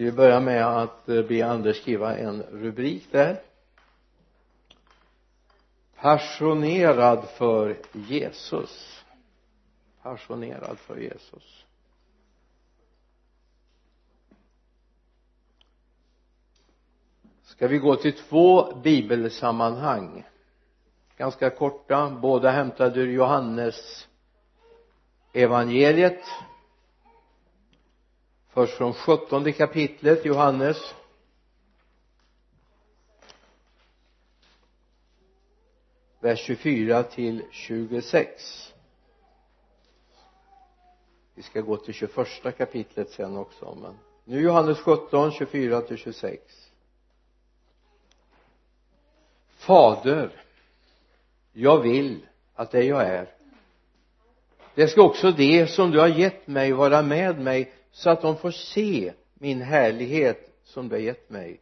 ska vi börja med att eh, be Anders skriva en rubrik där? Passionerad för Jesus. Passionerad för Jesus. Ska vi gå till två bibelsammanhang? Ganska korta. Båda hämtade ur Johannes evangeliet först från sjuttonde kapitlet Johannes. Vers 24 till 26 vi ska gå till 21 kapitlet sen också men nu Johannes 17 24 till 26 fader jag vill att det jag är. Det ska också det som du har gett mig vara med mig så att de får se min härlighet som du har gett mig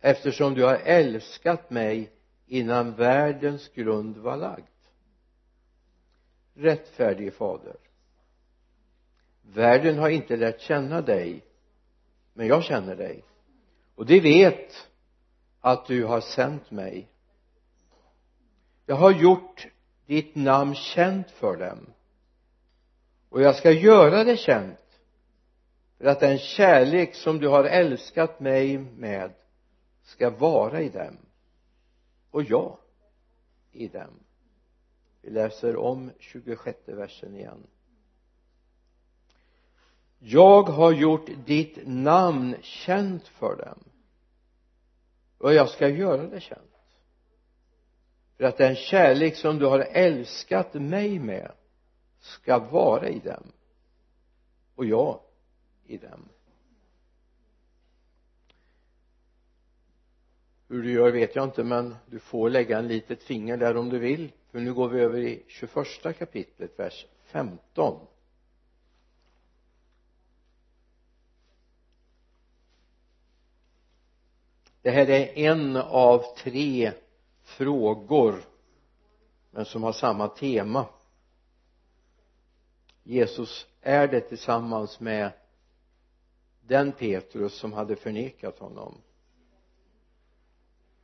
eftersom du har älskat mig innan världens grund var lagd. Rättfärdige fader världen har inte lärt känna dig men jag känner dig. Och de vet att du har sänt mig. Jag har gjort ditt namn känt för dem. Och jag ska göra det känt för att den kärlek som du har älskat mig med ska vara i dem. Och jag i dem. Vi läser om 26 versen igen. Jag har gjort ditt namn känt för dem. Och jag ska göra det känt. För att den kärlek som du har älskat mig med ska vara i dem. Och jag i dem. Hur du gör vet jag inte men du får lägga en litet finger där om du vill. För nu går vi över i 21 kapitlet vers 15 det här är en av tre frågor men som har samma tema. Jesus är det tillsammans med den Petrus som hade förnekat honom.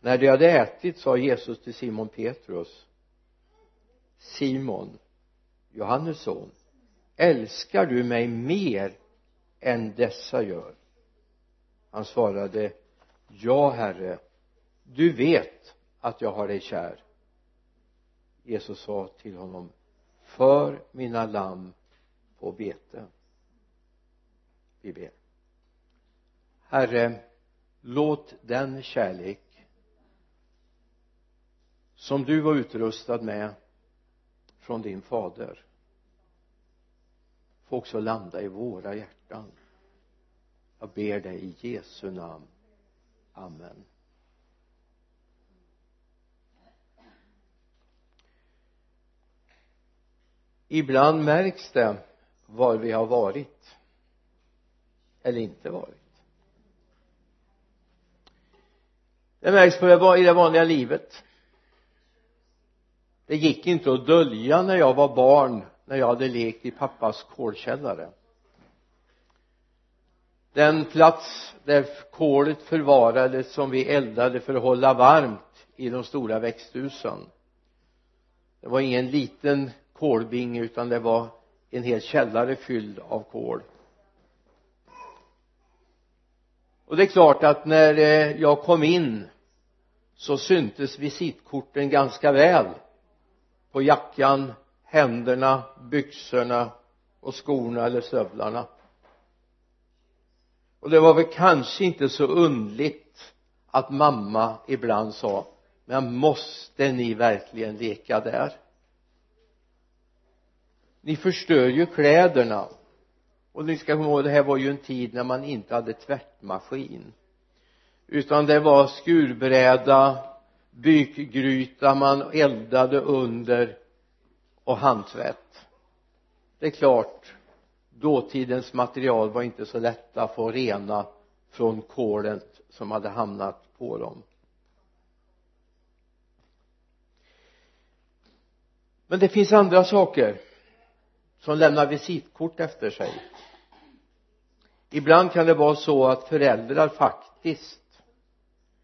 När de hade ätit sa Jesus till Simon Petrus Simon Johannes son älskar du mig mer än dessa gör? Han svarade ja herre du vet att jag har dig kär. Jesus sa till honom för mina lamm på bete vi ber herre låt den kärlek som du var utrustad med från din fader få också landa i våra hjärtan. Jag ber dig i Jesu namn. Amen. Ibland märks det var vi har varit eller inte varit. Det märks på det, i det vanliga livet. Det gick inte att dölja när jag var barn när jag hade lekt i pappas kolkällare. Den plats där kolet förvarades som vi eldade för att hålla varmt i de stora växthusen. Det var ingen liten kolbinge utan det var en hel källare fylld av kol. Och det är klart att när eh, jag kom in så syntes visitkorten ganska väl på jackan, händerna, byxorna och skorna eller stövlarna. Och det var väl kanske inte så undligt att mamma ibland sa men måste ni verkligen leka där? Ni förstör ju kläderna och ni ska komma ihåg det här var ju en tid när man inte hade tvättmaskin. Utan det var skurbräda bykgryta man eldade under och handtvätt. Det är klart dåtidens material var inte så lätta att få rena från kolet som hade hamnat på dem. Men det finns andra saker som lämnar visitkort efter sig. Ibland kan det vara så att föräldrar faktiskt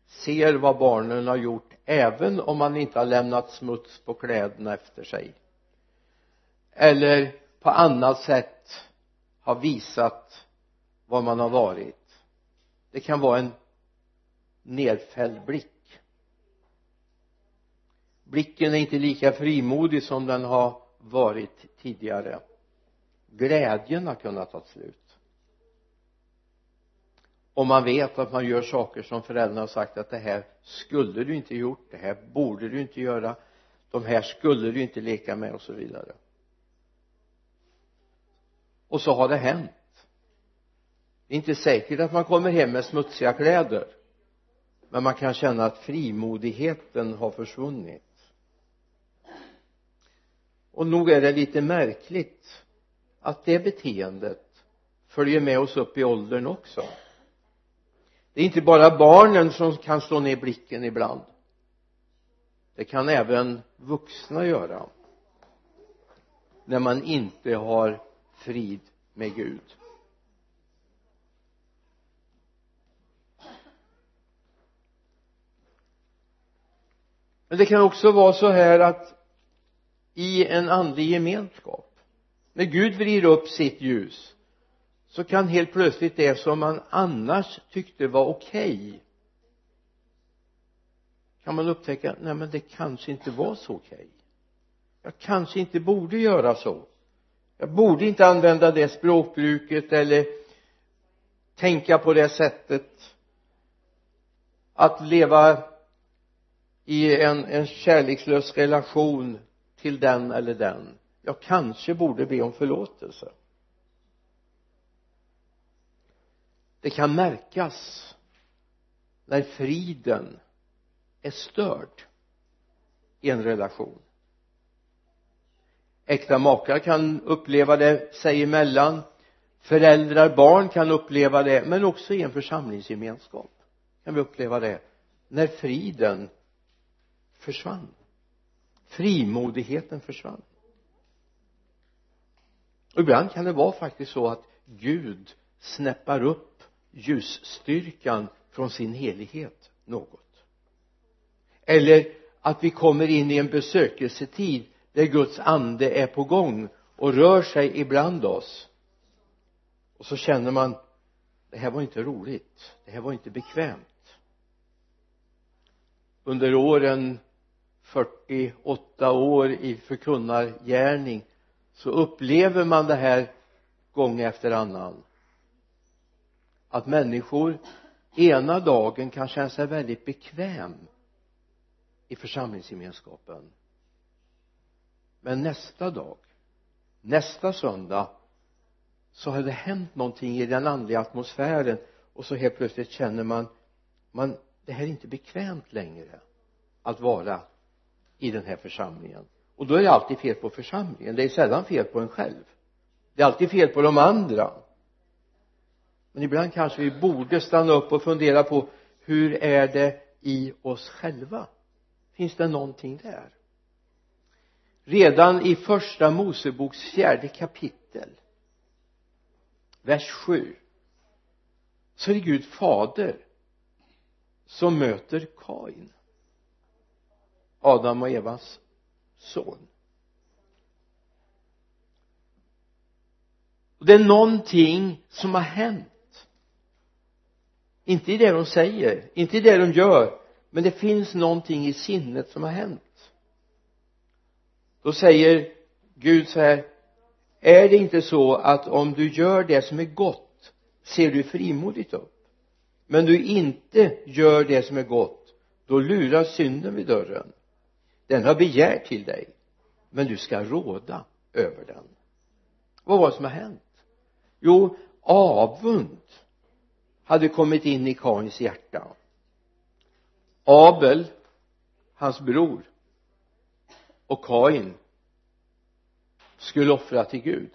ser vad barnen har gjort även om man inte har lämnat smuts på kläderna efter sig. Eller på annat sätt har visat var man har varit. Det kan vara en nedfälld blick. Blicken är inte lika frimodig som den har varit tidigare glädjen har kunnat ta slut. Om man vet att man gör saker som föräldrarna har sagt att det här skulle du inte gjort det här borde du inte göra de här skulle du inte leka med och så vidare. Och så har det hänt. Det är inte säkert att man kommer hem med smutsiga kläder men man kan känna att frimodigheten har försvunnit. Och nog är det lite märkligt att det beteendet följer med oss upp i åldern också. Det är inte bara barnen som kan slå ner blicken ibland. Det kan även vuxna göra när man inte har frid med Gud. Men det kan också vara så här att i en andlig gemenskap när Gud vrider upp sitt ljus så kan helt plötsligt det som man annars tyckte var okej okay, kan man upptäcka nej men det kanske inte var så okej. Okay. jag kanske inte borde göra så. Jag borde inte använda det språkbruket eller tänka på det sättet. Att leva i en, en kärlekslös relation till den eller den jag kanske borde be om förlåtelse. Det kan märkas när friden är störd i en relation. Äkta makar kan uppleva det sig emellan. Föräldrar, barn kan uppleva det men också i en församlingsgemenskap kan vi uppleva det när friden försvann. Frimodigheten försvann och ibland kan det vara faktiskt så att Gud snäppar upp ljusstyrkan från sin helighet något. Eller att vi kommer in i en besökelsetid där Guds ande är på gång och rör sig ibland oss. Och så känner man det här var inte roligt. Det här var inte bekvämt. Under åren 48 år i förkunnargärning så upplever man det här gång efter annan. Att människor ena dagen kan känna sig väldigt bekväm i församlingsgemenskapen. Men nästa dag nästa söndag så har det hänt någonting i den andliga atmosfären och så helt plötsligt känner man man det här är inte bekvämt längre att vara i den här församlingen och då är det alltid fel på församlingen. Det är sällan fel på en själv. Det är alltid fel på de andra. Men ibland kanske vi borde stanna upp och fundera på hur är det i oss själva? Finns det någonting där? Redan i första moseboks fjärde kapitel vers 7 så är det Gud fader som möter Kain Adam och Evas son. Det är någonting som har hänt. Inte i det de säger inte i det de gör men det finns någonting i sinnet som har hänt. Då säger Gud så här är det inte så att om du gör det som är gott ser du frimodigt upp? Men du inte gör det som är gott då lurar synden vid dörren den har begär till dig men du ska råda över den. Vad var det som har hänt? Jo avund hade kommit in i Kains hjärta. Abel hans bror och Kain skulle offra till Gud.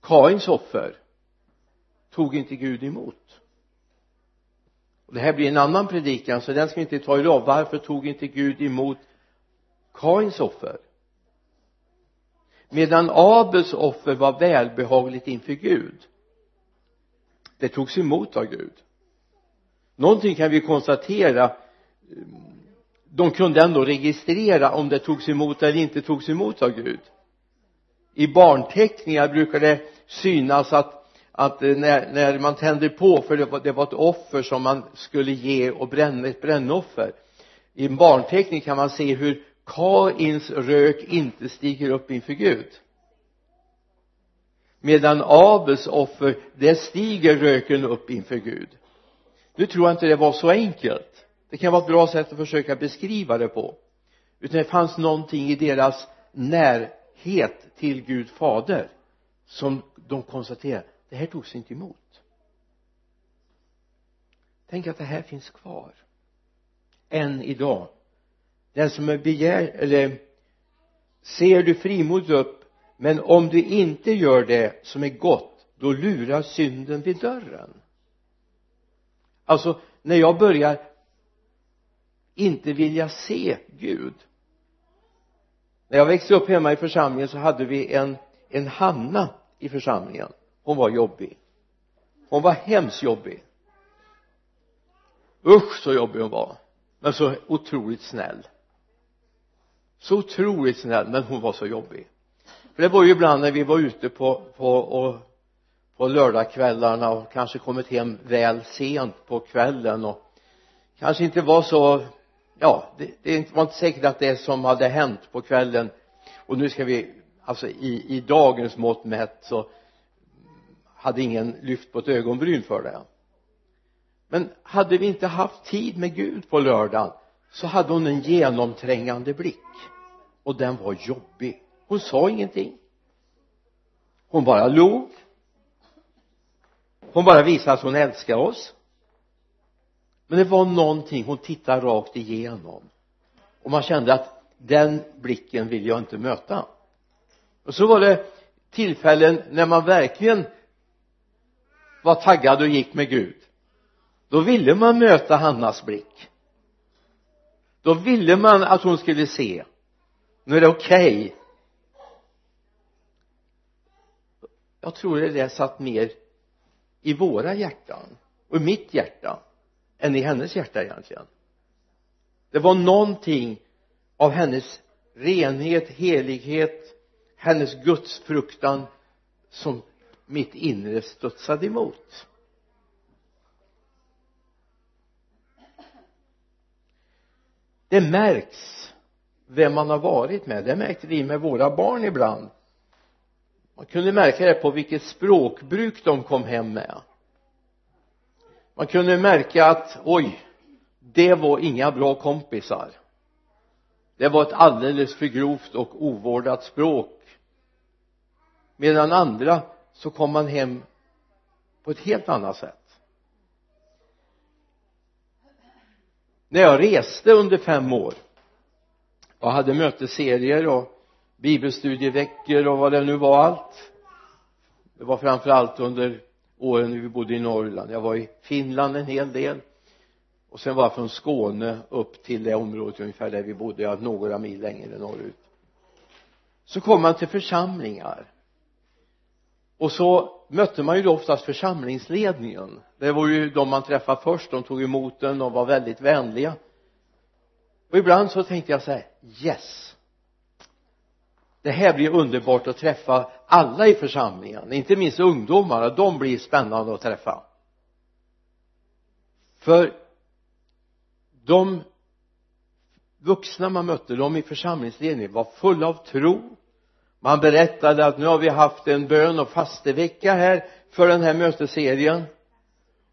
Kains offer tog inte Gud emot det här blir en annan predikan så den ska vi inte ta idag varför tog inte Gud emot Kains offer? Medan Abels offer var välbehagligt inför Gud det togs emot av Gud. Någonting kan vi konstatera de kunde ändå registrera om det togs emot eller inte togs emot av Gud. I barnteckningar brukar det synas att att eh, när, när man tänder på för det var, det var ett offer som man skulle ge och bränna ett brännoffer. I en barnteckning kan man se hur Kains rök inte stiger upp inför Gud. Medan Abels offer där stiger röken upp inför Gud. Nu tror jag inte det var så enkelt. Det kan vara ett bra sätt att försöka beskriva det på. Utan det fanns någonting i deras närhet till Gud fader som de konstaterade det här togs inte emot. Tänk att det här finns kvar. Än idag. Den som är begär eller ser du frimodigt upp men om du inte gör det som är gott då lurar synden vid dörren. Alltså när jag börjar inte vilja se Gud. När jag växte upp hemma i församlingen så hade vi en en Hanna i församlingen hon var jobbig. Hon var hemskt jobbig. Usch så jobbig hon var. Men så otroligt snäll. Så otroligt snäll men hon var så jobbig. För det var ju ibland när vi var ute på, på, och, på lördagskvällarna och kanske kommit hem väl sent på kvällen och kanske inte var så ja det, det var inte säkert att det som hade hänt på kvällen. Och nu ska vi alltså i, i dagens mått mätt så hade ingen lyft på ett ögonbryn för det. Men hade vi inte haft tid med Gud på lördagen så hade hon en genomträngande blick. Och den var jobbig. Hon sa ingenting. Hon bara log. Hon bara visade att hon älskade oss. Men det var någonting hon tittade rakt igenom. Och man kände att den blicken vill jag inte möta. Och så var det tillfällen när man verkligen var taggad och gick med Gud. Då ville man möta Hannas blick. Då ville man att hon skulle se. Nu är det okej. Okay. jag tror det där satt mer i våra hjärtan och i mitt hjärta än i hennes hjärta egentligen. Det var någonting av hennes renhet, helighet hennes gudsfruktan som mitt inre studsade emot. Det märks vem man har varit med. Det märkte vi med våra barn ibland. Man kunde märka det på vilket språkbruk de kom hem med. Man kunde märka att oj det var inga bra kompisar. Det var ett alldeles för grovt och ovårdat språk. Medan andra så kom man hem på ett helt annat sätt. När jag reste under fem år och hade mötesserier och bibelstudieveckor och vad det nu var allt det var framför allt under åren när vi bodde i Norrland. Jag var i Finland en hel del och sen var jag från Skåne upp till det området ungefär där vi bodde jag några mil längre norrut. Så kom man till församlingar och så mötte man ju då oftast församlingsledningen. Det var ju de man träffade först de tog emot den och var väldigt vänliga. Och ibland så tänkte jag så här yes. Det här blir underbart att träffa alla i församlingen inte minst ungdomarna de blir spännande att träffa. För de vuxna man mötte de i församlingsledningen var fulla av tro man berättade att nu har vi haft en bön och fastevecka här för den här mötesserien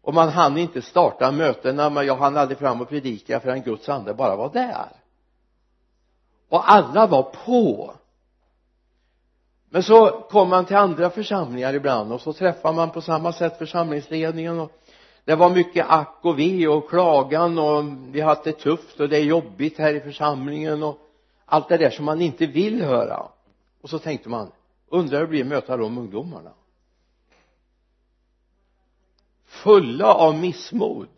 och man hann inte starta mötena men jag hann aldrig fram och predika förrän Guds ande bara var där. Och alla var på. Men så kom man till andra församlingar ibland och så träffar man på samma sätt församlingsledningen och det var mycket ack och ve och klagan och vi har haft det tufft och det är jobbigt här i församlingen och allt det där som man inte vill höra och så tänkte man undrar hur det blir att möta de ungdomarna. Fulla av missmod.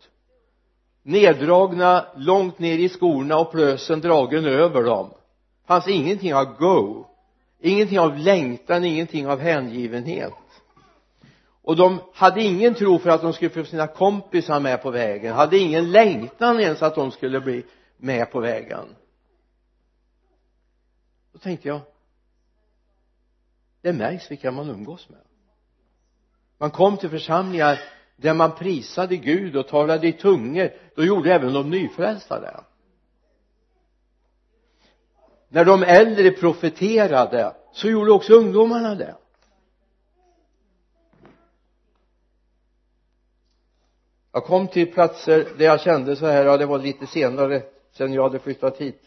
Neddragna långt ner i skorna och plösen dragen över dem. Fanns ingenting av go. Ingenting av längtan, ingenting av hängivenhet. Och de hade ingen tro för att de skulle få sina kompisar med på vägen. Hade ingen längtan ens att de skulle bli med på vägen. Då tänkte jag det märks vilka man umgås med. Man kom till församlingar där man prisade Gud och talade i tungor. Då gjorde även de nyfrälsta det. När de äldre profeterade så gjorde också ungdomarna det. Jag kom till platser där jag kände så här, ja det var lite senare sen jag hade flyttat hit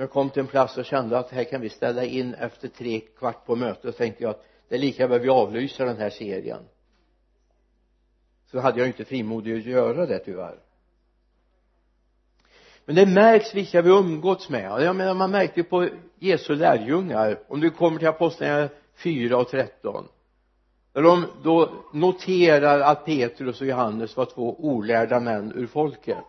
jag kom till en plats och kände att här kan vi ställa in efter tre kvart på mötet tänkte jag att det är lika bra vi avlyser den här serien. Så hade jag inte frimodig att göra det tyvärr. Men det märks vilka vi umgåtts med. Jag menar man märkte ju på Jesu lärjungar om du kommer till apostlagärningarna 4 och 13 när de då noterar att Petrus och Johannes var två olärda män ur folket.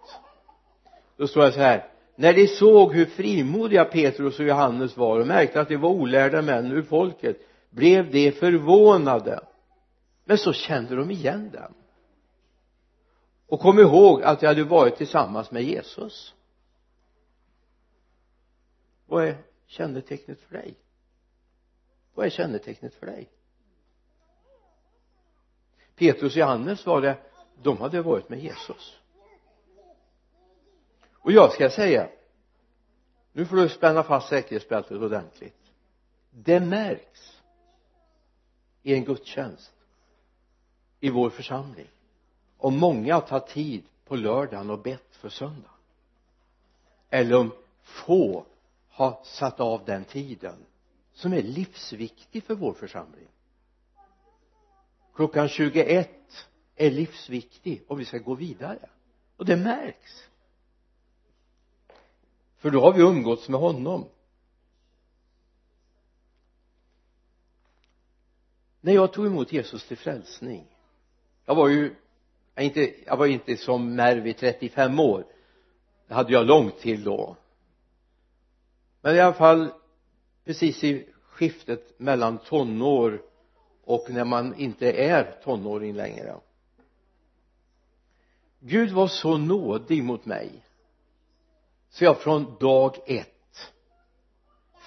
Då står det så här när de såg hur frimodiga Petrus och Johannes var och märkte att de var olärda män ur folket blev de förvånade. Men så kände de igen dem. Och kom ihåg att de hade varit tillsammans med Jesus. Vad är kännetecknet för dig? Vad är kännetecknet för dig? Petrus och Johannes var det de hade varit med Jesus och jag ska säga nu får du spänna fast säkerhetsbältet ordentligt. Det märks i en gudstjänst i vår församling. Om många tar tid på lördagen och bett för söndagen. Eller om få har satt av den tiden som är livsviktig för vår församling. Klockan 21 är livsviktig om vi ska gå vidare. Och det märks för då har vi umgåtts med honom. När jag tog emot Jesus till frälsning jag var ju jag, inte, jag var inte som Mervi 35 år. Det hade jag långt till då. Men i alla fall precis i skiftet mellan tonår och när man inte är tonåring längre. Gud var så nådig mot mig så jag från dag ett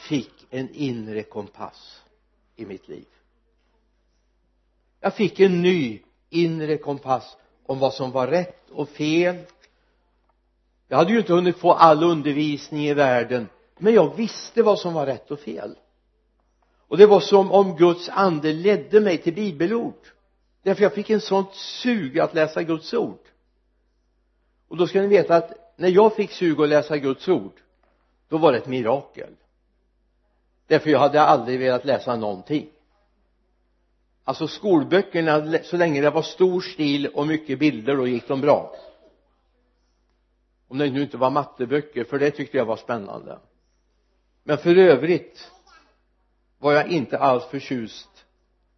fick en inre kompass i mitt liv. Jag fick en ny inre kompass om vad som var rätt och fel. Jag hade ju inte hunnit få all undervisning i världen men jag visste vad som var rätt och fel. Och det var som om Guds ande ledde mig till bibelord. Därför jag fick en sånt sug att läsa Guds ord. Och då ska ni veta att när jag fick sug att läsa Guds ord då var det ett mirakel. Därför jag hade aldrig velat läsa någonting. Alltså skolböckerna så länge det var stor stil och mycket bilder då gick de bra. Om det nu inte var matteböcker för det tyckte jag var spännande. Men för övrigt var jag inte alls förtjust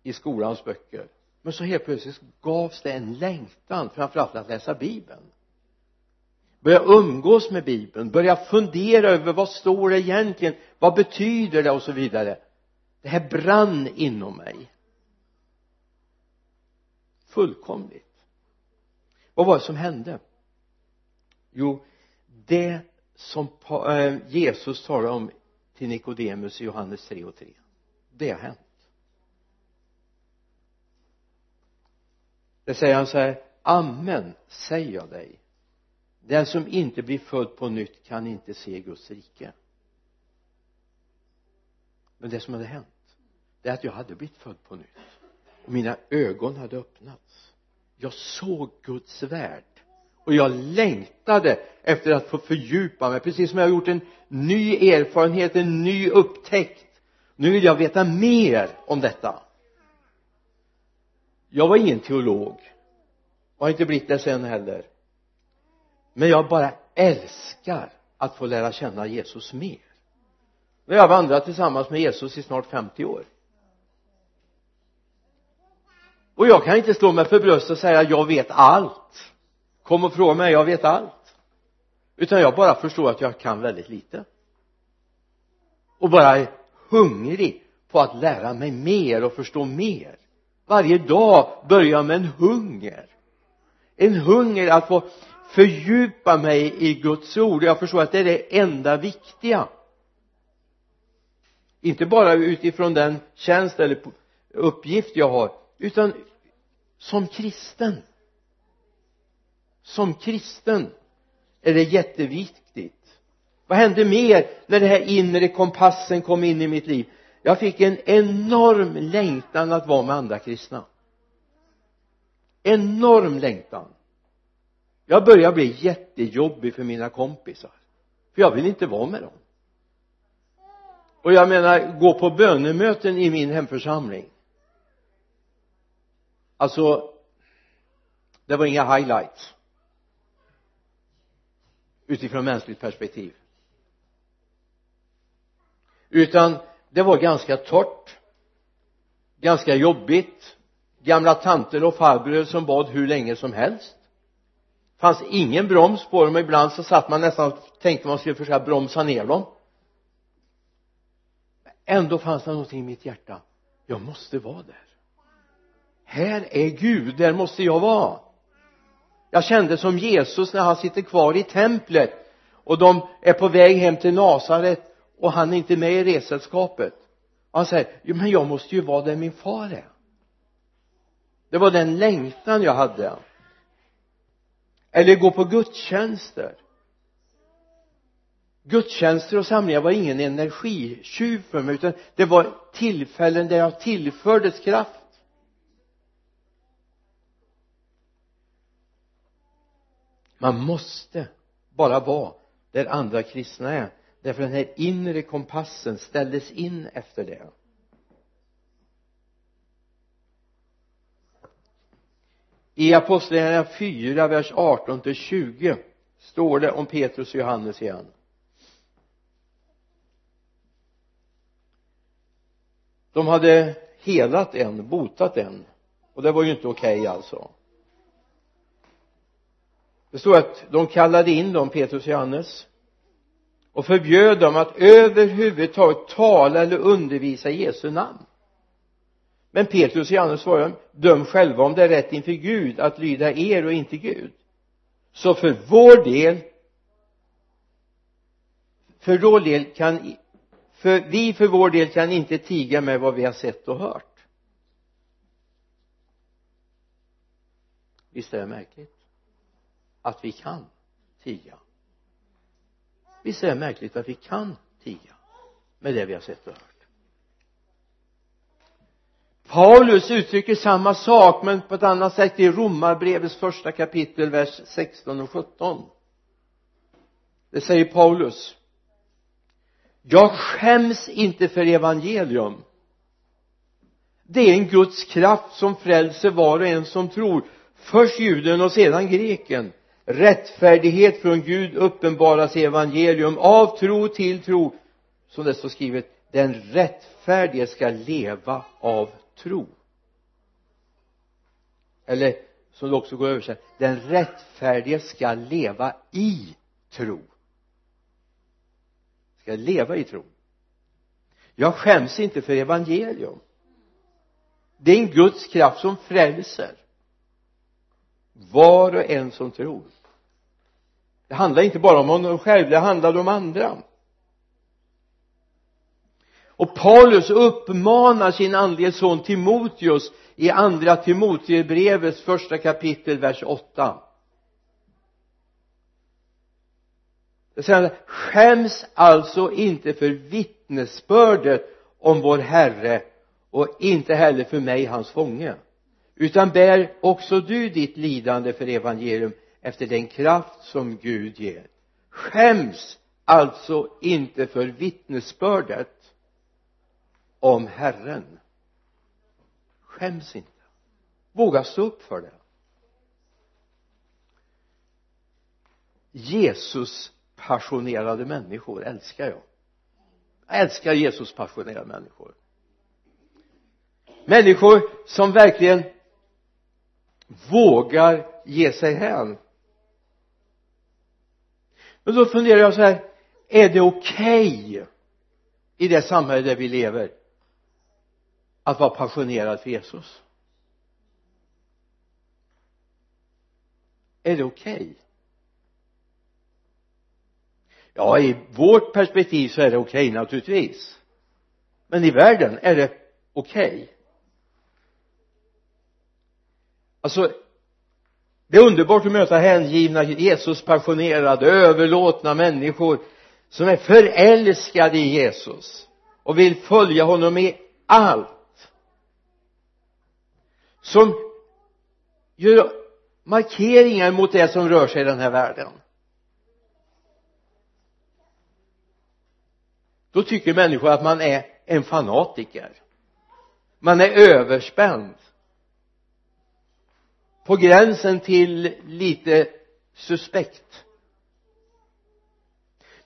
i skolans böcker. Men så helt plötsligt gavs det en längtan framförallt att läsa bibeln börja umgås med bibeln. Börja fundera över vad står det egentligen? Vad betyder det? Och så vidare. Det här brann inom mig. Fullkomligt. Vad var det som hände? Jo det som eh, Jesus talar om till Nikodemus i Johannes 3 och 3 det har hänt. Det säger han så här amen säger jag dig den som inte blir född på nytt kan inte se Guds rike. Men det som hade hänt det är att jag hade blivit född på nytt. Och mina ögon hade öppnats. Jag såg Guds värld. Och jag längtade efter att få fördjupa mig precis som jag har gjort en ny erfarenhet, en ny upptäckt. Nu vill jag veta mer om detta. Jag var ingen teolog. Och har inte blivit det sen heller men jag bara älskar att få lära känna Jesus mer. Vi har vandrat tillsammans med Jesus i snart 50 år. Och jag kan inte slå mig för bröstet och säga jag vet allt. Kom och fråga mig, jag vet allt. Utan jag bara förstår att jag kan väldigt lite. Och bara är hungrig på att lära mig mer och förstå mer. Varje dag börjar med en hunger. En hunger att få fördjupa mig i Guds ord. Jag förstår att det är det enda viktiga. Inte bara utifrån den tjänst eller uppgift jag har utan som kristen. Som kristen är det jätteviktigt. Vad hände mer när den här inre kompassen kom in i mitt liv? Jag fick en enorm längtan att vara med andra kristna. Enorm längtan jag börjar bli jättejobbig för mina kompisar. För jag vill inte vara med dem. Och jag menar gå på bönemöten i min hemförsamling. Alltså det var inga highlights. Utifrån mänskligt perspektiv. Utan det var ganska torrt. Ganska jobbigt. Gamla tanter och farbröder som bad hur länge som helst fanns ingen broms på dem och ibland så satt man nästan och tänkte man skulle försöka bromsa ner dem. Ändå fanns det någonting i mitt hjärta. Jag måste vara där. Här är Gud, där måste jag vara. Jag kände som Jesus när han sitter kvar i templet och de är på väg hem till Nasaret och han är inte med i resällskapet. Och han säger jo men jag måste ju vara där min far är. Det var den längtan jag hade eller gå på gudstjänster. Gudstjänster och samlingar var ingen energitjuv för mig utan det var tillfällen där jag tillfördes kraft. Man måste bara vara där andra kristna är därför den här inre kompassen ställdes in efter det. I apostlagärningarna 4 vers 18 till 20 står det om Petrus och Johannes igen. De hade helat en, botat en och det var ju inte okej okay alltså. Det står att de kallade in dem, Petrus och Johannes och förbjöd dem att överhuvudtaget tala eller undervisa i Jesu namn men Petrus och Johannes svarade döm själva om det är rätt inför Gud att lyda er och inte Gud. Så för vår del för vår del kan för vi för vår del kan inte tiga med vad vi har sett och hört. Visst är det märkligt att vi kan tiga? Visst är det märkligt att vi kan tiga med det vi har sett och hört? Paulus uttrycker samma sak men på ett annat sätt i romarbrevets första kapitel vers 16 och 17 det säger Paulus. Jag skäms inte för evangelium. Det är en Guds kraft som frälser var och en som tror. Först juden och sedan greken. Rättfärdighet från Gud uppenbaras i evangelium. Av tro till tro. Som det står skrivet den rättfärdige ska leva av tro. Eller som det också går översatt den rättfärdige ska leva i tro. Ska leva i tro. Jag skäms inte för evangelium. Det är en Guds kraft som frälser. Var och en som tror. Det handlar inte bara om honom själv det handlar om andra och Paulus uppmanar sin andlige son Timoteus i andra Timoteusbrevets första kapitel vers 8 det säger skäms alltså inte för vittnesbördet om vår Herre och inte heller för mig hans fånge utan bär också du ditt lidande för evangelium efter den kraft som Gud ger. Skäms alltså inte för vittnesbördet om Herren. Skäms inte. Våga stå upp för det. Jesus passionerade människor älskar jag. Jag älskar Jesus passionerade människor. Människor som verkligen vågar ge sig hän. Men då funderar jag så här är det okej okay i det samhälle där vi lever? att vara passionerad för Jesus är det okej okay? ja i vårt perspektiv så är det okej okay, naturligtvis men i världen är det okej okay. alltså det är underbart att möta hängivna Jesus passionerade överlåtna människor som är förälskade i Jesus och vill följa honom i allt som gör markeringar mot det som rör sig i den här världen. Då tycker människor att man är en fanatiker. Man är överspänd. På gränsen till lite suspekt.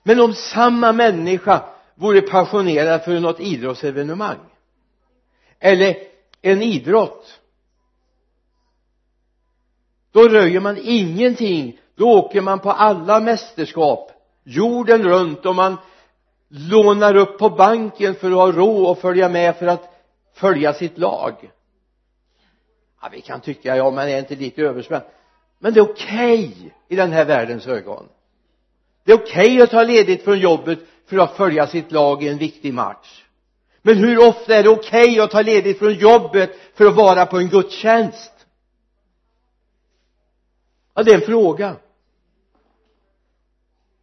Men om samma människa vore passionerad för något idrottsevenemang eller en idrott då röjer man ingenting. Då åker man på alla mästerskap. Jorden runt och man lånar upp på banken för att ha råd att följa med för att följa sitt lag. Ja vi kan tycka ja men är inte lite överspänd. Men det är okej okay i den här världens ögon. Det är okej okay att ta ledigt från jobbet för att följa sitt lag i en viktig match. Men hur ofta är det okej okay att ta ledigt från jobbet för att vara på en gudstjänst? Ja det är en fråga.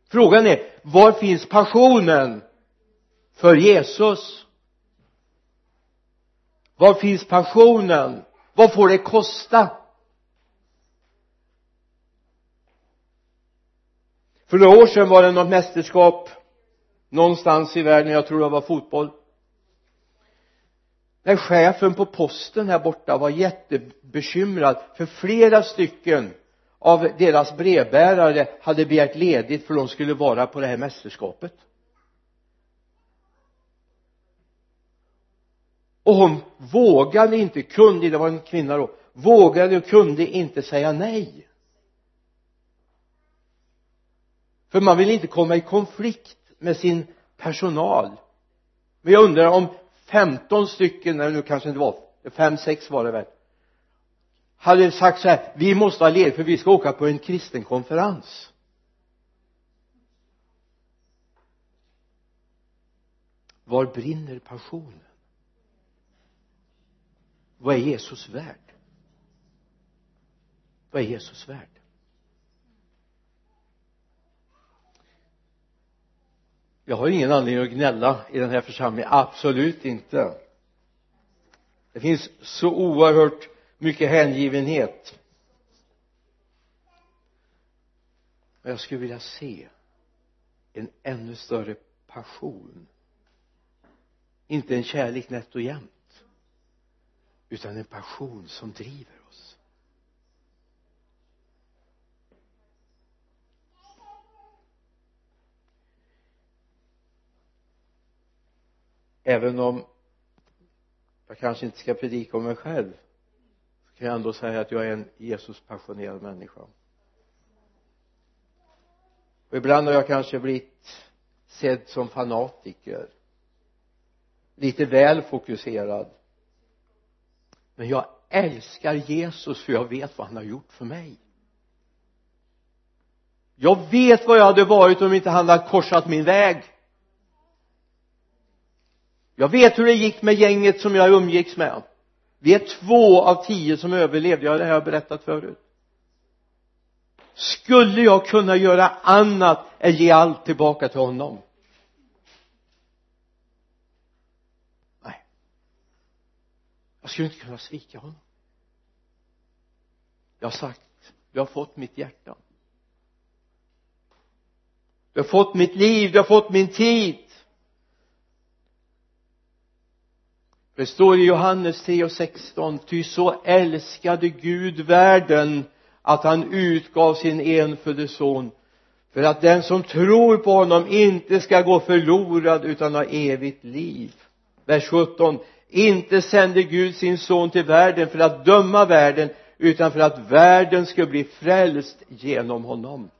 Frågan är var finns passionen för Jesus? Var finns passionen? Vad får det kosta? För några år sedan var det något mästerskap någonstans i världen jag tror det var fotboll. När chefen på posten här borta var jättebekymrad för flera stycken av deras brevbärare hade begärt ledigt för de skulle vara på det här mästerskapet. Och hon vågade inte, kunde, det var en kvinna då vågade och kunde inte säga nej. För man vill inte komma i konflikt med sin personal. Men jag undrar om 15 stycken, eller nu kanske inte var fem, sex var det väl hade sagt så här vi måste ha ledigt för vi ska åka på en kristen konferens. Var brinner passionen? Vad är Jesus värd? Vad är Jesus värd? Jag har ingen anledning att gnälla i den här församlingen. Absolut inte. Det finns så oerhört mycket hängivenhet. Och jag skulle vilja se en ännu större passion. Inte en kärlek nätt och jämnt utan en passion som driver oss. Även om jag kanske inte ska predika om mig själv kan jag ändå säga att jag är en Jesus passionerad människa. Och ibland har jag kanske blivit sedd som fanatiker. Lite väl fokuserad. Men jag älskar Jesus för jag vet vad han har gjort för mig. Jag vet vad jag hade varit om inte han hade korsat min väg. Jag vet hur det gick med gänget som jag umgicks med vi är två av tio som överlevde, ja det har jag berättat förut. Skulle jag kunna göra annat än ge allt tillbaka till honom? Nej. Jag skulle inte kunna svika honom. Jag har sagt du har fått mitt hjärta. Du har fått mitt liv, du har fått min tid. Det står i Johannes 3 och 16 ty så älskade Gud världen att han utgav sin enfödde son för att den som tror på honom inte ska gå förlorad utan ha evigt liv. Vers 17 inte sände Gud sin son till världen för att döma världen utan för att världen ska bli frälst genom honom.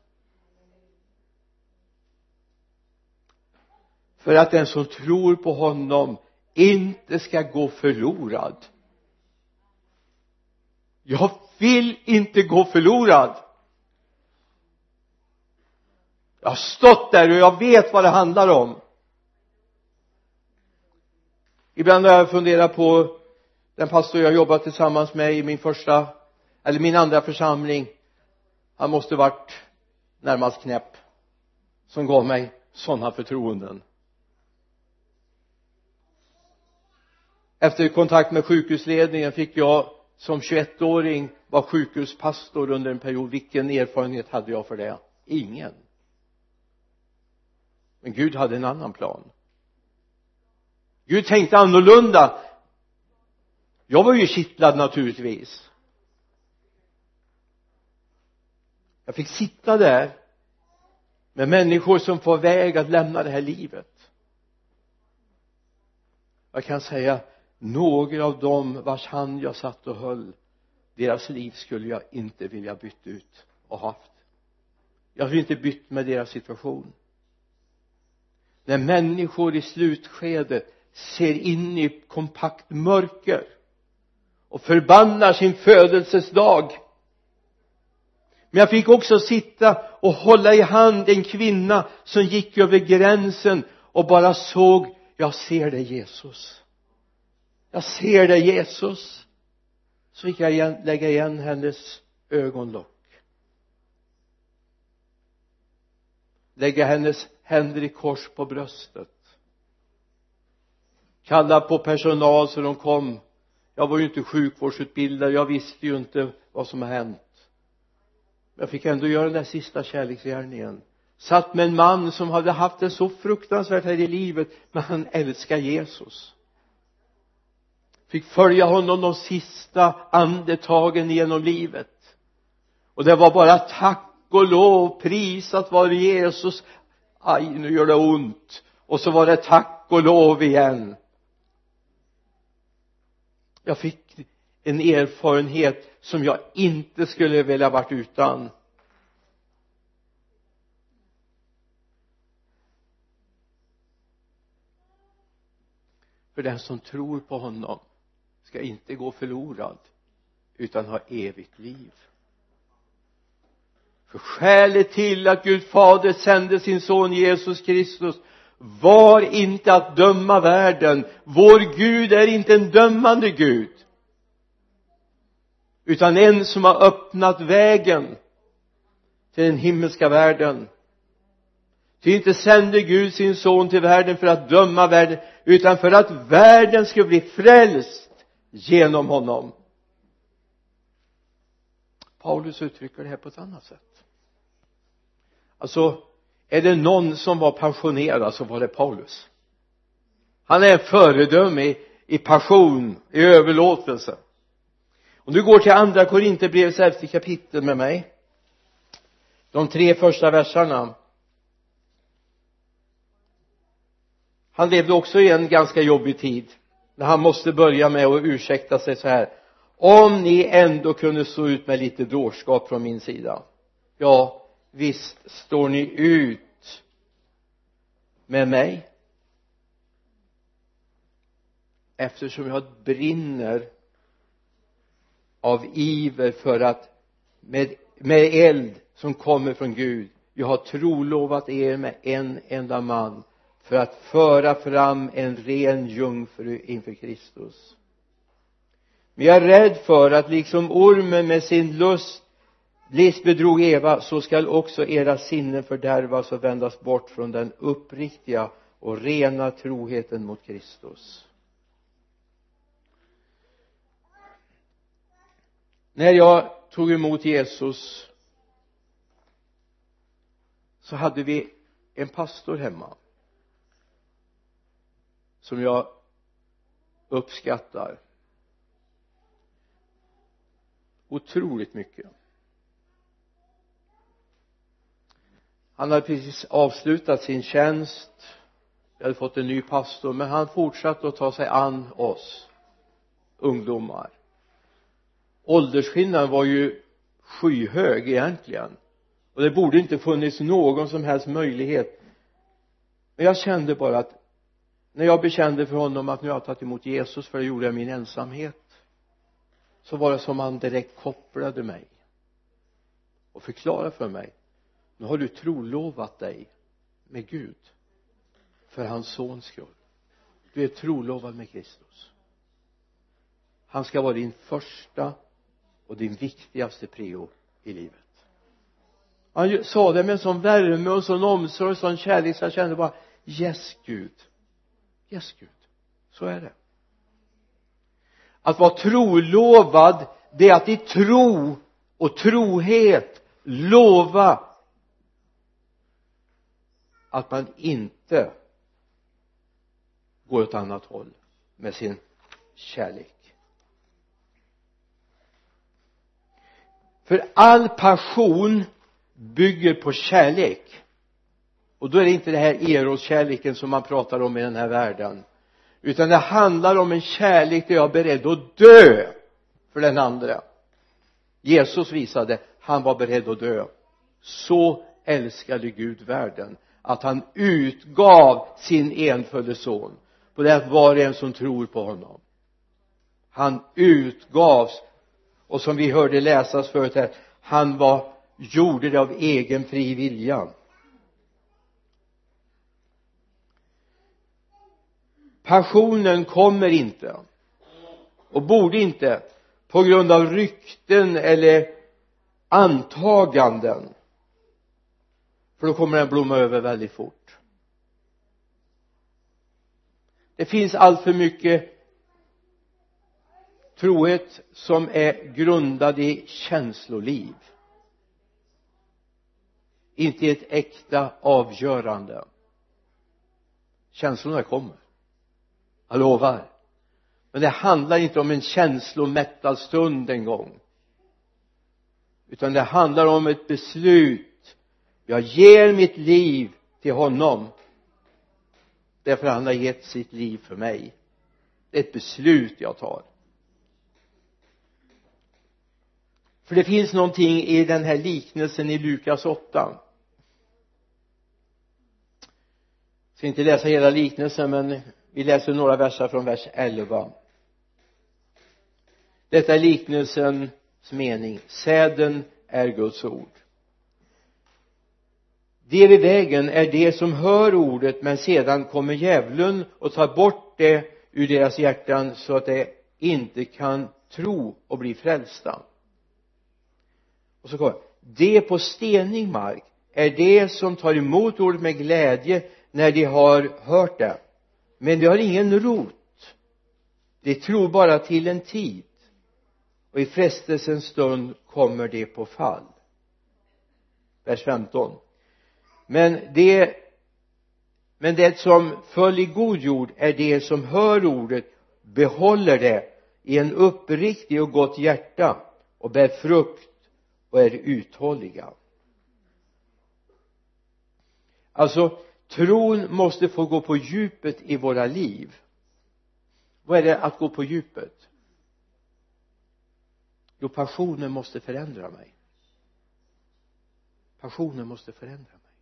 För att den som tror på honom inte ska gå förlorad. Jag vill inte gå förlorad. Jag har stått där och jag vet vad det handlar om. Ibland har jag funderat på den pastor jag jobbat tillsammans med i min första eller min andra församling. Han måste varit närmast knäpp som gav mig sådana förtroenden. Efter kontakt med sjukhusledningen fick jag som 21-åring vara sjukhuspastor under en period. Vilken erfarenhet hade jag för det? Ingen. Men Gud hade en annan plan. Gud tänkte annorlunda. Jag var ju kittlad naturligtvis. Jag fick sitta där med människor som får väg att lämna det här livet. Jag kan säga några av dem vars hand jag satt och höll deras liv skulle jag inte vilja bytt ut och haft. Jag skulle inte bytt med deras situation. När människor i slutskedet ser in i kompakt mörker och förbannar sin födelsedag. Men jag fick också sitta och hålla i hand en kvinna som gick över gränsen och bara såg jag ser dig Jesus jag ser dig Jesus. Så fick jag igen, lägga igen hennes ögonlock. Lägga hennes händer i kors på bröstet. Kalla på personal så de kom. Jag var ju inte sjukvårdsutbildad jag visste ju inte vad som har hänt. Jag fick ändå göra den där sista kärleksgärningen. Satt med en man som hade haft det så fruktansvärt här i livet men han älskar Jesus fick följa honom de sista andetagen genom livet. Och det var bara tack och lov prisat var Jesus. Aj nu gör det ont. Och så var det tack och lov igen. Jag fick en erfarenhet som jag inte skulle vilja varit utan. För den som tror på honom ska inte gå förlorad utan ha evigt liv. För skälet till att Gud fader sände sin son Jesus Kristus. Var inte att döma världen. Vår Gud är inte en dömande Gud utan en som har öppnat vägen till den himmelska världen. Ty inte sände Gud sin son till världen för att döma världen utan för att världen skulle bli frälst genom honom. Paulus uttrycker det här på ett annat sätt. Alltså är det någon som var passionerad så var det Paulus. Han är föredöme i, i passion, i överlåtelse. Om du går till andra Korinthierbrevets elfte kapitel med mig. De tre första verserna. Han levde också i en ganska jobbig tid när han måste börja med att ursäkta sig så här om ni ändå kunde stå ut med lite dårskap från min sida. Ja visst står ni ut med mig. Eftersom jag brinner av iver för att med, med eld som kommer från Gud jag har trolovat er med en enda man för att föra fram en ren jungfru inför Kristus. Men jag är rädd för att liksom ormen med sin lust list bedrog Eva så skall också era sinnen fördärvas och vändas bort från den uppriktiga och rena troheten mot Kristus. När jag tog emot Jesus så hade vi en pastor hemma som jag uppskattar otroligt mycket. Han hade precis avslutat sin tjänst. Vi hade fått en ny pastor men han fortsatte att ta sig an oss ungdomar. Åldersskillnaden var ju skyhög egentligen. Och det borde inte funnits någon som helst möjlighet. Men jag kände bara att när jag bekände för honom att nu har jag tagit emot Jesus för det gjorde jag i min ensamhet så var det som han direkt kopplade mig och förklarade för mig nu har du trolovat dig med Gud för hans sons skull. Du är trolovad med Kristus. Han ska vara din första och din viktigaste prio i livet. Han sa det med en sån värme och en sån omsorg och sån kärlek så jag kände bara yes Gud yes Gud. Så är det. Att vara trolovad det är att i tro och trohet lova att man inte går åt annat håll med sin kärlek. För all passion bygger på kärlek och då är det inte det här eroskärleken som man pratar om i den här världen. Utan det handlar om en kärlek där jag är beredd att dö för den andra. Jesus visade han var beredd att dö. Så älskade Gud världen att han utgav sin enfödde son. På det att var och en som tror på honom. Han utgavs och som vi hörde läsas förut här han var gjorde det av egen fri vilja. Passionen kommer inte. Och borde inte på grund av rykten eller antaganden. För då kommer den blomma över väldigt fort. Det finns allt för mycket trohet som är grundad i känsloliv. Inte i ett äkta avgörande. Känslorna kommer jag lovar. Men det handlar inte om en känslomättad stund en gång. Utan det handlar om ett beslut. Jag ger mitt liv till honom. Därför han har gett sitt liv för mig. Det är ett beslut jag tar. För det finns någonting i den här liknelsen i Lukas 8 jag ska inte läsa hela liknelsen men vi läser några verser från vers 11 detta är liknelsens mening. Säden är Guds ord. De vid vägen är de som hör ordet men sedan kommer djävulen och tar bort det ur deras hjärtan så att de inte kan tro och bli frälsta. Och så kommer de på stenig mark är de som tar emot ordet med glädje när de har hört det men de har ingen rot. De tror bara till en tid. Och i frestelsens stund kommer de på fall. Vers 15 men det men det som föll i god jord är det som hör ordet behåller det i en uppriktig och gott hjärta och bär frukt och är uthålliga. Alltså tron måste få gå på djupet i våra liv. Vad är det att gå på djupet? Jo passionen måste förändra mig. Passionen måste förändra mig.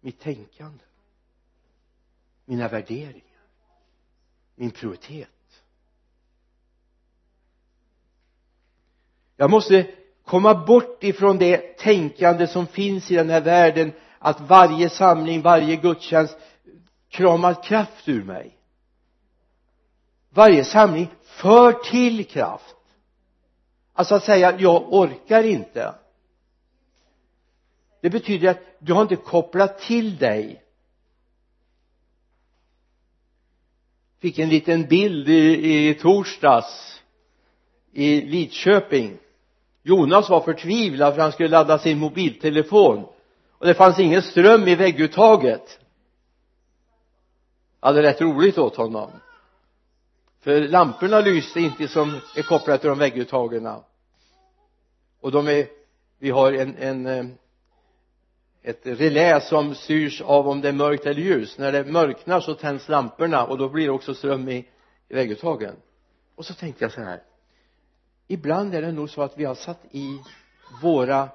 Mitt tänkande. Mina värderingar. Min prioritet. Jag måste komma bort ifrån det tänkande som finns i den här världen att varje samling, varje gudstjänst kramar kraft ur mig. Varje samling för till kraft. Alltså att säga jag orkar inte. Det betyder att du har inte kopplat till dig. Fick en liten bild i, i torsdags i Lidköping. Jonas var förtvivlad för han skulle ladda sin mobiltelefon. Och det fanns ingen ström i vägguttaget. Ja hade rätt roligt åt honom. För lamporna lyste inte som är kopplade till de vägguttagen. Och de är vi har en, en eh, ett relä som styrs av om det är mörkt eller ljus när det mörknar så tänds lamporna och då blir det också ström i, i vägguttagen. Och så tänkte jag så här ibland är det nog så att vi har satt i våra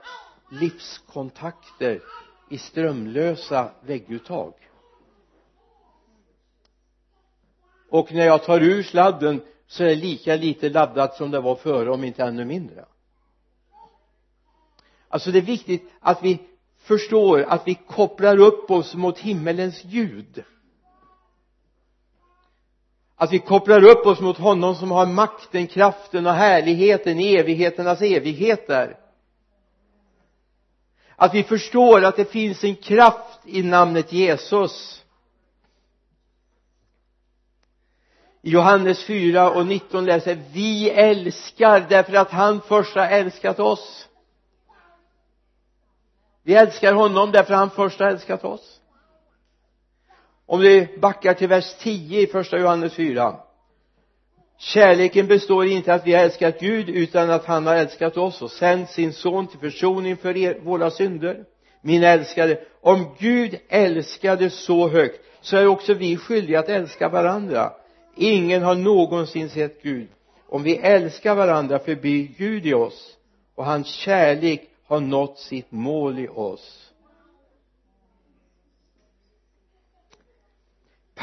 livskontakter i strömlösa vägguttag. Och när jag tar ur sladden så är det lika lite laddat som det var före om inte ännu mindre. Alltså det är viktigt att vi förstår att vi kopplar upp oss mot himmelens ljud att vi kopplar upp oss mot honom som har makten, kraften och härligheten i evigheternas evigheter. Att vi förstår att det finns en kraft i namnet Jesus. I Johannes 4 och 19 läser vi älskar därför att han först har älskat oss. Vi älskar honom därför att han först har älskat oss om vi backar till vers 10 i första Johannes 4 kärleken består inte att vi har älskat Gud utan att han har älskat oss och sänt sin son till försoning för er, våra synder. Min älskade om Gud älskade så högt så är också vi skyldiga att älska varandra. Ingen har någonsin sett Gud. Om vi älskar varandra förblir Gud i oss och hans kärlek har nått sitt mål i oss.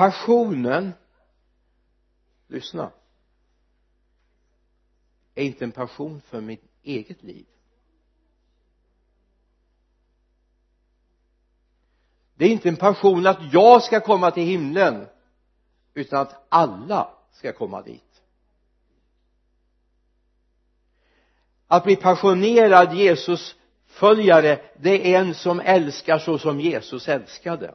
Passionen lyssna är inte en passion för mitt eget liv. Det är inte en passion att jag ska komma till himlen utan att alla ska komma dit. Att bli passionerad Jesus följare det är en som älskar så som Jesus älskade.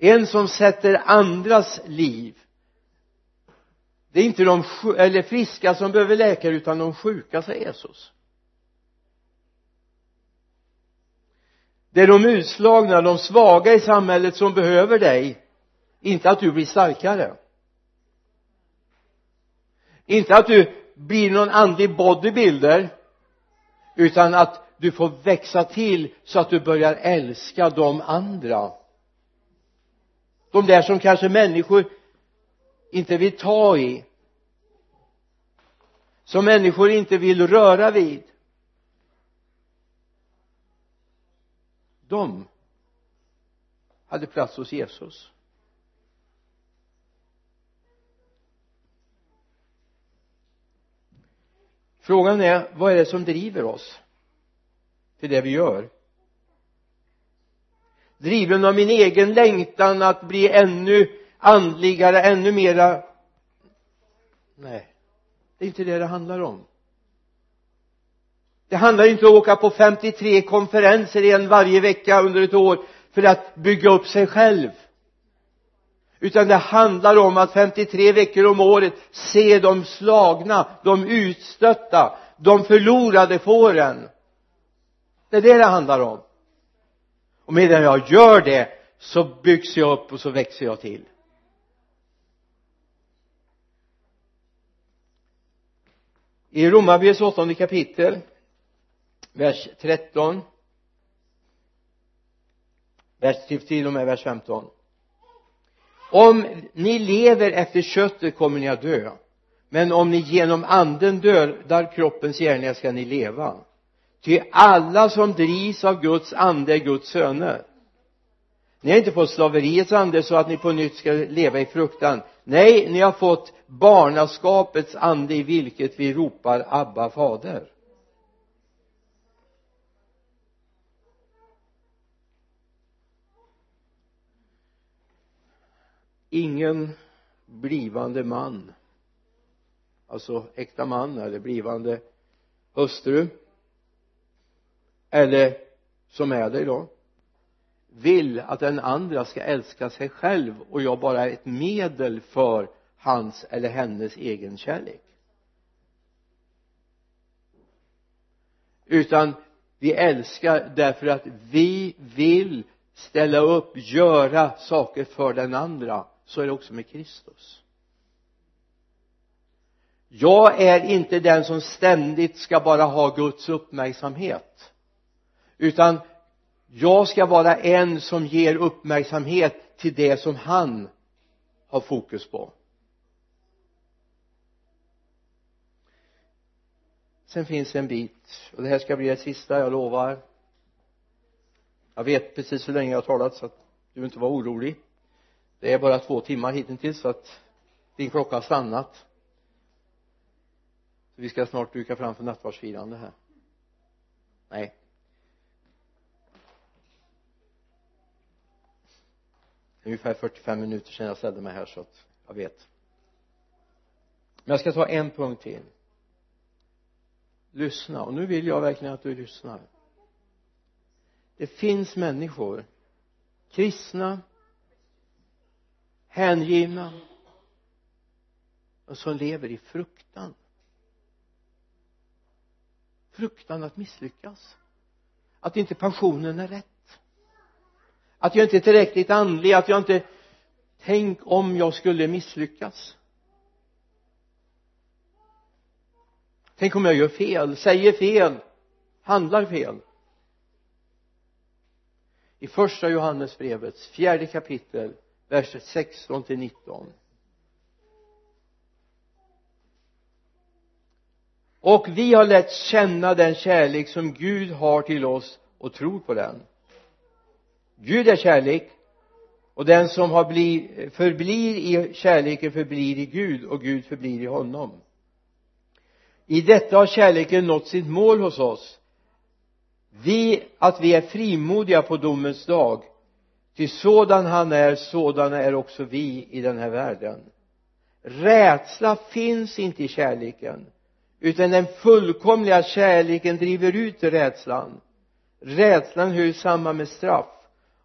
En som sätter andras liv. Det är inte de eller friska som behöver läkare utan de sjuka säger Jesus. Det är de utslagna, de svaga i samhället som behöver dig. Inte att du blir starkare. Inte att du blir någon andlig bodybuilder utan att du får växa till så att du börjar älska de andra de där som kanske människor inte vill ta i. Som människor inte vill röra vid. De hade plats hos Jesus. Frågan är vad är det som driver oss till det vi gör? Driven av min egen längtan att bli ännu andligare, ännu mera. Nej det är inte det det handlar om. Det handlar inte om att åka på 53 konferenser en varje vecka under ett år för att bygga upp sig själv. Utan det handlar om att 53 veckor om året se de slagna, de utstötta, de förlorade fåren. Det är det det handlar om och medan jag gör det så byggs jag upp och så växer jag till. I Romarbrevets åttonde kapitel vers 13 vers till och med vers 15 om ni lever efter köttet kommer ni att dö men om ni genom anden dödar kroppens gärningar ska ni leva ty alla som drivs av Guds ande är Guds söner. Ni har inte fått slaveriets ande så att ni på nytt ska leva i fruktan. Nej, ni har fått barnaskapets ande i vilket vi ropar Abba fader. Ingen blivande man alltså äkta man eller blivande hustru eller som är det idag vill att den andra ska älska sig själv och jag bara är ett medel för hans eller hennes egen kärlek. Utan vi älskar därför att vi vill ställa upp, göra saker för den andra så är det också med Kristus. Jag är inte den som ständigt ska bara ha Guds uppmärksamhet utan jag ska vara en som ger uppmärksamhet till det som han har fokus på. Sen finns en bit och det här ska bli det sista jag lovar. Jag vet precis hur länge jag har talat så att du inte var orolig. Det är bara två timmar hittills så att din klocka har stannat. Vi ska snart duka fram för nattvardsfirande här. Nej. Ungefär 45 minuter sedan jag ställde mig här så att jag vet. Men jag ska ta en punkt till. Lyssna och nu vill jag verkligen att du lyssnar. Det finns människor kristna hängivna och som lever i fruktan. Fruktan att misslyckas. Att inte passionen är rätt att jag inte är tillräckligt andlig att jag inte tänk om jag skulle misslyckas. Tänk om jag gör fel, säger fel, handlar fel. I första Johannesbrevets fjärde kapitel vers 16 till 19 och vi har lärt känna den kärlek som Gud har till oss och tror på den. Gud är kärlek och den som har bli, förblir i kärleken förblir i Gud och Gud förblir i honom. I detta har kärleken nått sitt mål hos oss. Vi, att vi är frimodiga på domens dag. Till sådan han är, sådana är också vi i den här världen. Rädsla finns inte i kärleken utan den fullkomliga kärleken driver ut rädslan. Rädslan hör samman med straff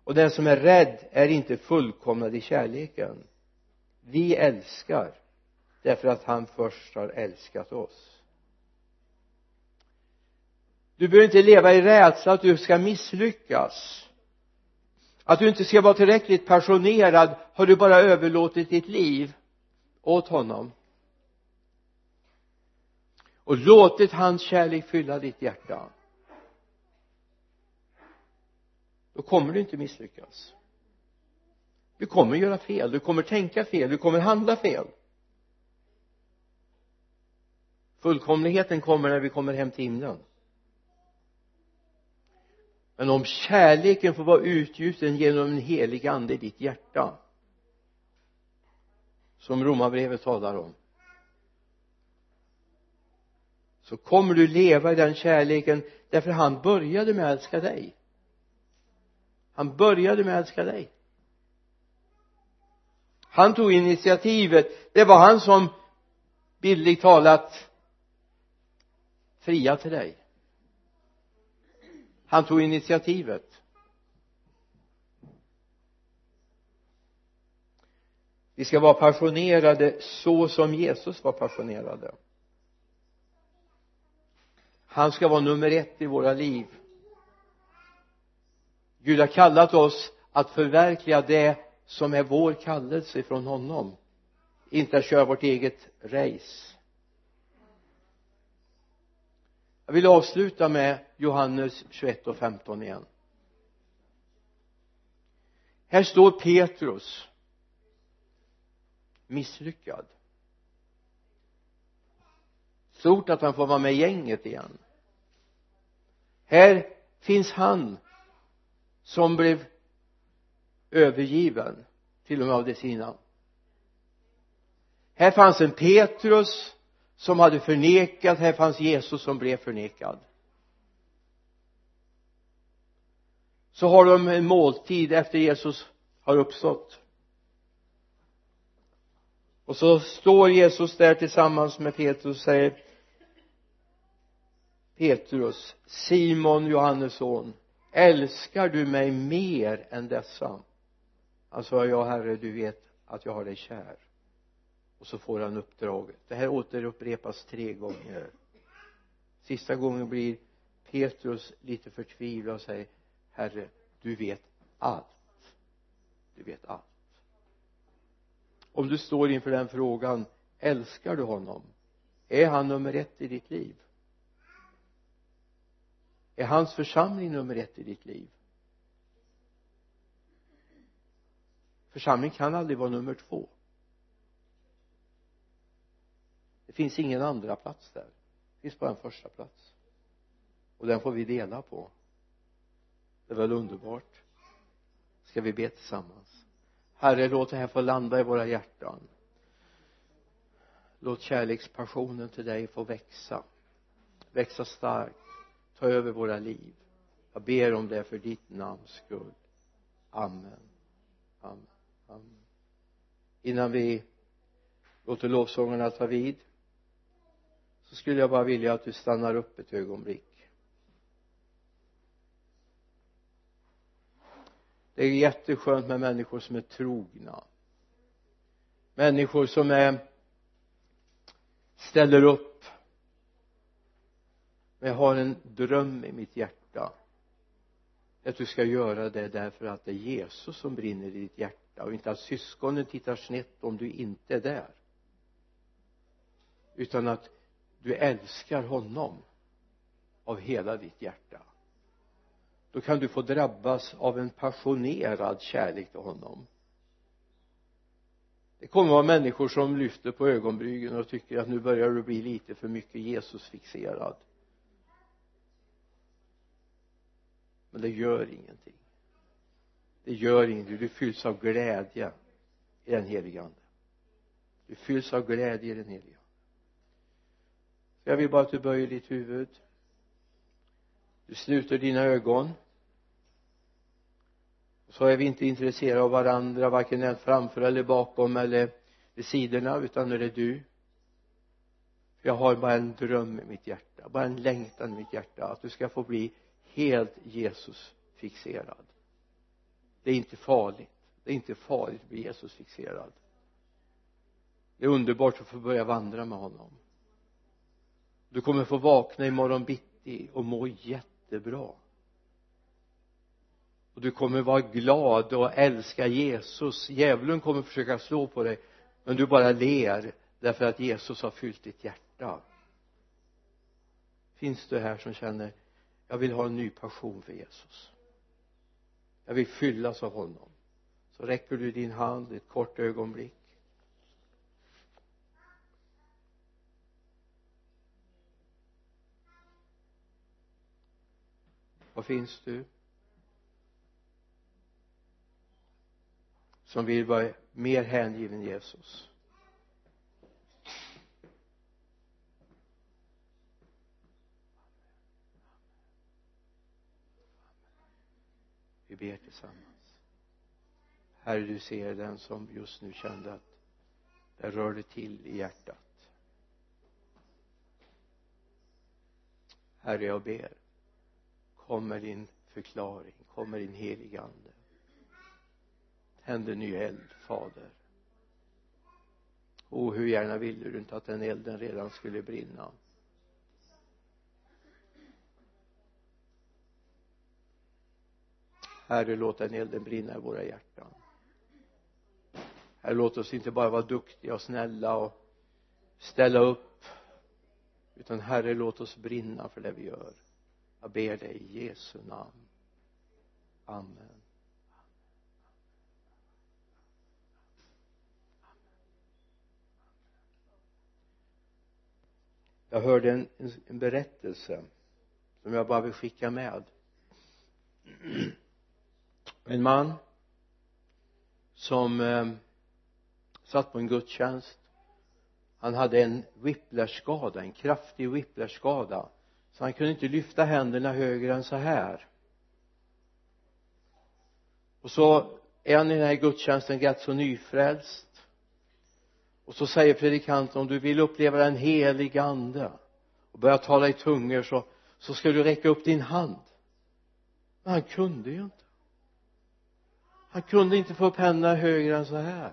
och den som är rädd är inte fullkomnad i kärleken. Vi älskar därför att han först har älskat oss. Du behöver inte leva i rädsla att du ska misslyckas. Att du inte ska vara tillräckligt passionerad har du bara överlåtit ditt liv åt honom. Och låtit hans kärlek fylla ditt hjärta. Då kommer du inte misslyckas. Du kommer göra fel, du kommer tänka fel, du kommer handla fel. Fullkomligheten kommer när vi kommer hem till himlen. Men om kärleken får vara utgjuten genom en helig ande i ditt hjärta som romarbrevet talar om så kommer du leva i den kärleken därför han började med att älska dig han började med att älska dig. Han tog initiativet. Det var han som bildligt talat fria till dig. Han tog initiativet. Vi ska vara passionerade så som Jesus var passionerade. Han ska vara nummer ett i våra liv. Gud har kallat oss att förverkliga det som är vår kallelse från honom. Inte att köra vårt eget race. Jag vill avsluta med Johannes 21 och 15 igen. Här står Petrus misslyckad. Stort att han får vara med i gänget igen. Här finns han som blev övergiven till och med av de sina här fanns en Petrus som hade förnekat här fanns Jesus som blev förnekad. Så har de en måltid efter Jesus har uppstått. Och så står Jesus där tillsammans med Petrus och säger Petrus Simon Johannes son älskar du mig mer än dessa? Han sa ja herre du vet att jag har dig kär. Och så får han uppdraget. Det här återupprepas tre gånger. Sista gången blir Petrus lite förtvivlad och säger herre du vet allt. Du vet allt. Om du står inför den frågan älskar du honom? Är han nummer ett i ditt liv? Är hans församling nummer ett i ditt liv? Församling kan aldrig vara nummer två. Det finns ingen andra plats där. Det finns bara en första plats. Och den får vi dela på. Det är väl underbart. Ska vi be tillsammans? Herre låt det här få landa i våra hjärtan. Låt kärlekspassionen till dig få växa. Växa starkt ta över våra liv. Jag ber om det för ditt namns skull. Amen. Amen. Amen. Innan vi låter lovsångarna ta vid så skulle jag bara vilja att du stannar upp ett ögonblick. Det är jätteskönt med människor som är trogna. Människor som är ställer upp men jag har en dröm i mitt hjärta. Att du ska göra det därför att det är Jesus som brinner i ditt hjärta och inte att syskonen tittar snett om du inte är där. Utan att du älskar honom av hela ditt hjärta. Då kan du få drabbas av en passionerad kärlek till honom. Det kommer att vara människor som lyfter på ögonbrynen och tycker att nu börjar du bli lite för mycket Jesusfixerad. Men det gör ingenting. Det gör ingenting. Du fylls av glädje i den helige ande. Du fylls av glädje i den helige ande. Så jag vill bara att du böjer ditt huvud. Du sluter dina ögon. Så är vi inte intresserade av varandra varken framför eller bakom eller vid sidorna utan nu är det du. Jag har bara en dröm i mitt hjärta bara en längtan i mitt hjärta att du ska få bli helt Jesus fixerad. Det är inte farligt. Det är inte farligt att bli Jesus fixerad. Det är underbart att få börja vandra med honom. Du kommer få vakna imorgon bitti och må jättebra. Och du kommer vara glad och älska Jesus. Djävulen kommer försöka slå på dig men du bara ler därför att Jesus har fyllt ditt hjärta. Finns du här som känner jag vill ha en ny passion för Jesus. Jag vill fyllas av honom. Så räcker du din hand ett kort ögonblick. Var finns du? Som vill vara mer hängiven Jesus. Vi ber tillsammans. Herre du ser den som just nu kände att det rörde till i hjärtat. Herre jag ber kom med din förklaring kom med din heliga ande. Tänd en ny eld fader. O hur gärna ville du inte att den elden redan skulle brinna? Herre låt den elden brinna i våra hjärtan. Herre låt oss inte bara vara duktiga och snälla och ställa upp utan herre låt oss brinna för det vi gör. Jag ber dig i Jesu namn. Amen. Jag hörde en, en berättelse som jag bara vill skicka med. en man som eh, satt på en gudstjänst. Han hade en whiplashskada, en kraftig whiplashskada så han kunde inte lyfta händerna högre än så här. Och så är han i den här gudstjänsten rätt så nyfrälst. Och så säger predikanten om du vill uppleva den heliga ande och börja tala i tungor så, så ska du räcka upp din hand. Men han kunde ju inte han kunde inte få upp händerna högre än så här.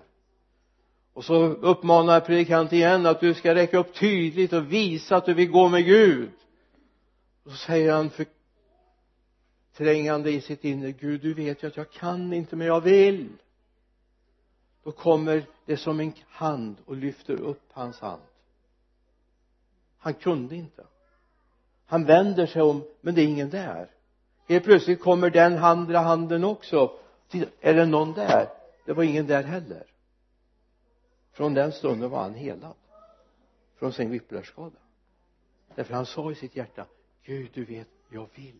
Och så uppmanar predikanten igen att du ska räcka upp tydligt och visa att du vill gå med Gud. Och så säger han förträngande i sitt inre Gud du vet ju att jag kan inte men jag vill. Då kommer det som en hand och lyfter upp hans hand. Han kunde inte. Han vänder sig om men det är ingen där. Helt plötsligt kommer den andra handen också är det någon där? Det var ingen där heller. Från den stunden var han helad. Från sin whiplashskada därför han sa i sitt hjärta Gud du vet jag vill.